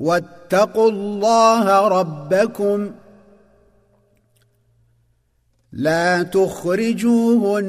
واتقوا الله ربكم. لا تخرجوهن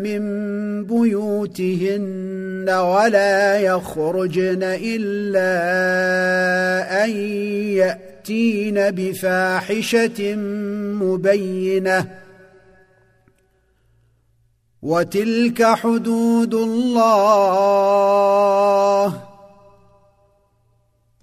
من بيوتهن ولا يخرجن إلا أن يأتين بفاحشة مبينة. وتلك حدود الله.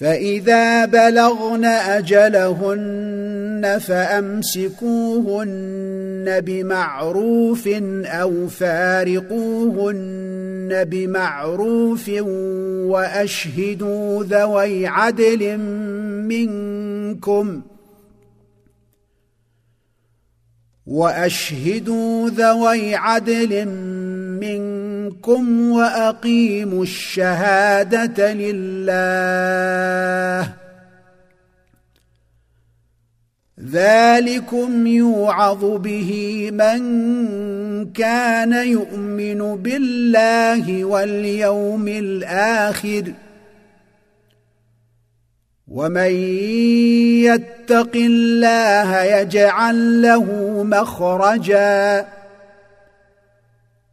فإذا بلغن أجلهن فأمسكوهن بمعروف أو فارقوهن بمعروف وأشهدوا ذوي عدل منكم وأشهدوا ذوي عدل منكم وأقيموا الشهادة لله. ذلكم يوعظ به من كان يؤمن بالله واليوم الآخر. ومن يتق الله يجعل له مخرجا.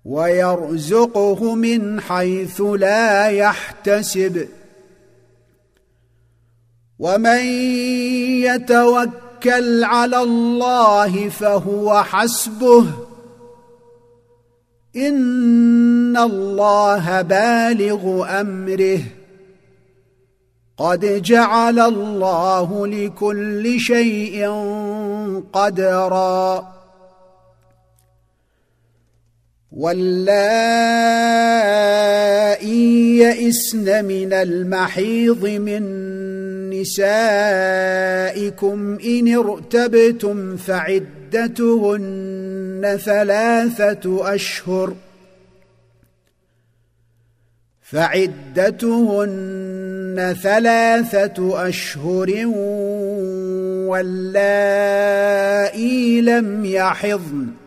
ويرزقه من حيث لا يحتسب. ومن يتوكل على الله فهو حسبه. إن الله بالغ أمره. قد جعل الله لكل شيء قدرا. واللائي يئسن من المحيض من نسائكم إن ارتبتم فعدتهن ثلاثة أشهر فعدتهن ثلاثة أشهر واللائي لم يحضن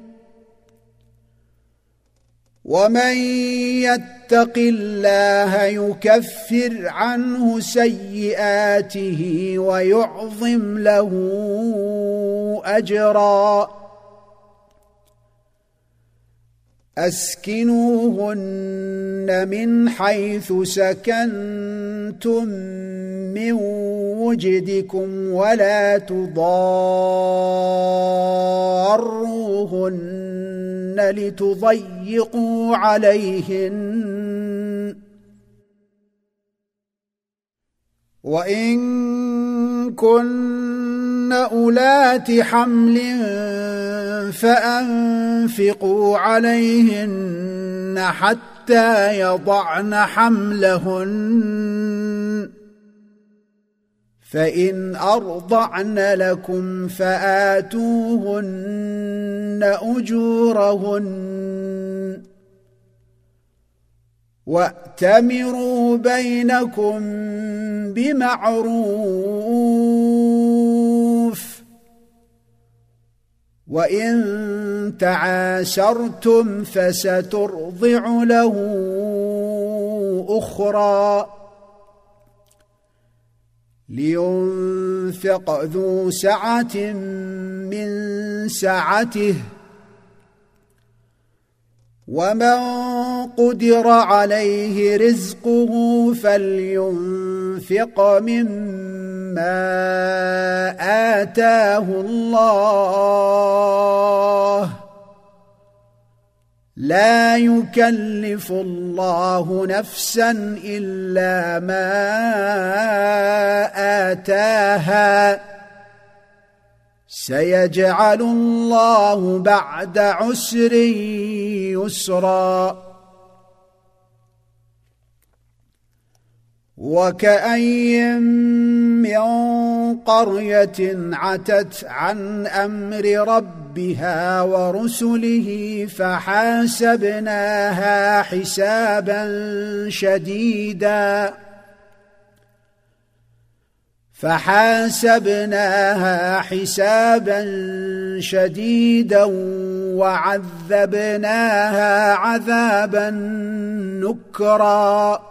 ومن يتق الله يكفر عنه سيئاته ويعظم له أجرا. أسكنوهن من حيث سكنتم من وجدكم ولا تضاروهن. لتضيقوا عليهن. وإن كن أولات حمل فأنفقوا عليهن حتى يضعن حملهن. فإن أرضعن لكم فآتوهن أجورهن وأتمروا بينكم بمعروف وإن تعاسرتم فسترضع له أخرى لينفق ذو سعة من سعته. ومن قدر عليه رزقه فلينفق مما آتاه الله. لا يكلف الله نفسا إلا ما آتاها. سيجعل الله بعد عسر يسرا. وكأي من قرية عتت عن أمر ربها ورسله فحاسبناها حسابا شديدا. فحاسبناها حسابا شديدا وعذبناها عذابا نكرا.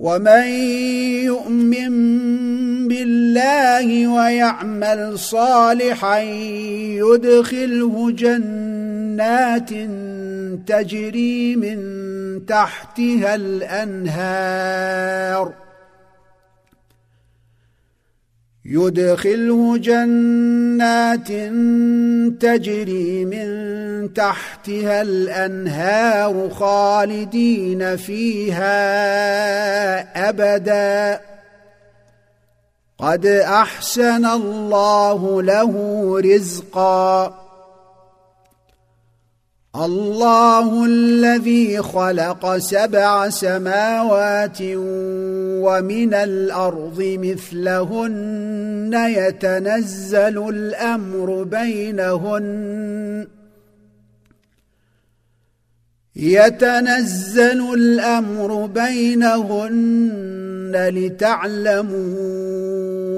ومن يؤمن بالله ويعمل صالحا يدخله جنات تجري من تحتها الأنهار. يدخله جنات تجري من تحتها الأنهار خالدين فيها أبدا. قد أحسن الله له رزقا. الله الذي خلق سبع سماوات ومن الأرض مثلهن يتنزل الأمر بينهن يتنزل الأمر بينهن لتعلموا